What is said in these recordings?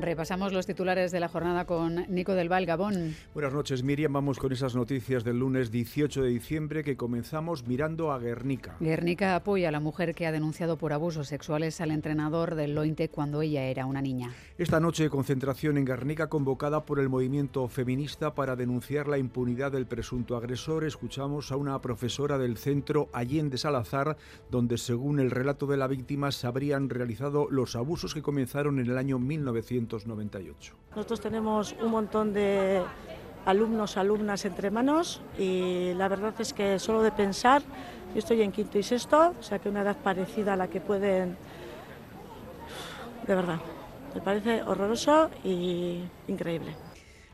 Repasamos los titulares de la jornada con Nico del Val, Gabón. Buenas noches, Miriam. Vamos con esas noticias del lunes 18 de diciembre que comenzamos mirando a Guernica. Guernica apoya a la mujer que ha denunciado por abusos sexuales al entrenador del Lointe cuando ella era una niña. Esta noche, concentración en Guernica convocada por el movimiento feminista para denunciar la impunidad del presunto agresor. Escuchamos a una profesora del centro Allende Salazar, donde, según el relato de la víctima, se habrían realizado los abusos que comenzaron en el año 1900. Nosotros tenemos un montón de alumnos, alumnas entre manos y la verdad es que solo de pensar, yo estoy en quinto y sexto, o sea que una edad parecida a la que pueden, de verdad, me parece horroroso y increíble.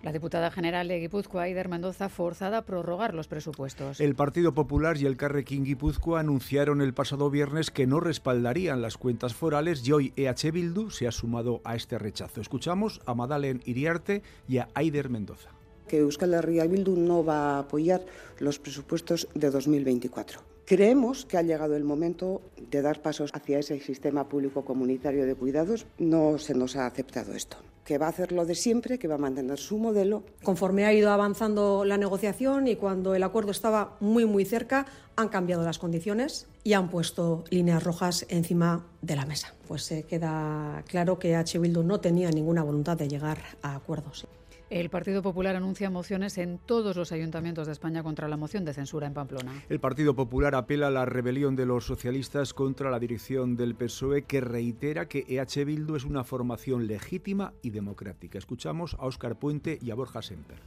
La diputada general de Guipúzcoa, Aider Mendoza, forzada a prorrogar los presupuestos. El Partido Popular y el Carrequín Guipúzcoa anunciaron el pasado viernes que no respaldarían las cuentas forales y hoy EH Bildu se ha sumado a este rechazo. Escuchamos a Madalen Iriarte y a Aider Mendoza. Que Euskal Herria Bildu no va a apoyar los presupuestos de 2024. Creemos que ha llegado el momento de dar pasos hacia ese sistema público comunitario de cuidados. No se nos ha aceptado esto que va a hacer lo de siempre, que va a mantener su modelo. Conforme ha ido avanzando la negociación y cuando el acuerdo estaba muy, muy cerca, han cambiado las condiciones y han puesto líneas rojas encima de la mesa. Pues se queda claro que H. Bildu no tenía ninguna voluntad de llegar a acuerdos. El Partido Popular anuncia mociones en todos los ayuntamientos de España contra la moción de censura en Pamplona. El Partido Popular apela a la rebelión de los socialistas contra la dirección del PSOE que reitera que EH Bildu es una formación legítima y democrática. Escuchamos a Óscar Puente y a Borja Semper.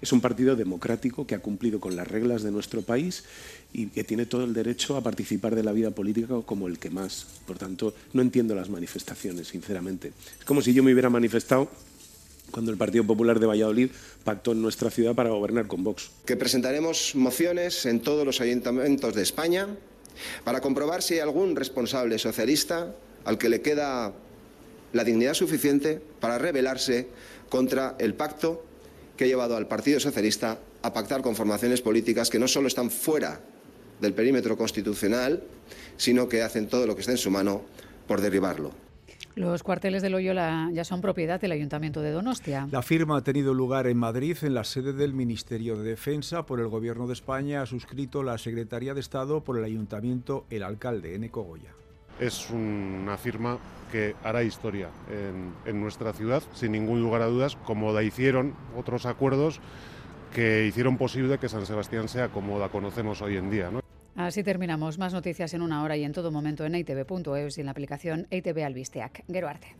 Es un partido democrático que ha cumplido con las reglas de nuestro país y que tiene todo el derecho a participar de la vida política como el que más. Por tanto, no entiendo las manifestaciones, sinceramente. Es como si yo me hubiera manifestado cuando el Partido Popular de Valladolid pactó en nuestra ciudad para gobernar con Vox. Que presentaremos mociones en todos los ayuntamientos de España para comprobar si hay algún responsable socialista al que le queda la dignidad suficiente para rebelarse contra el pacto que ha llevado al Partido Socialista a pactar con formaciones políticas que no solo están fuera del perímetro constitucional, sino que hacen todo lo que está en su mano por derribarlo. Los cuarteles de Loyola ya son propiedad del Ayuntamiento de Donostia. La firma ha tenido lugar en Madrid, en la sede del Ministerio de Defensa. Por el Gobierno de España ha suscrito la Secretaría de Estado, por el Ayuntamiento el alcalde, Eneco Goya. Es una firma que hará historia en, en nuestra ciudad, sin ningún lugar a dudas, como la hicieron otros acuerdos que hicieron posible que San Sebastián sea como la conocemos hoy en día. ¿no? Así terminamos. Más noticias en una hora y en todo momento en itv.eus y en la aplicación ITV Albisteac. Gero arte.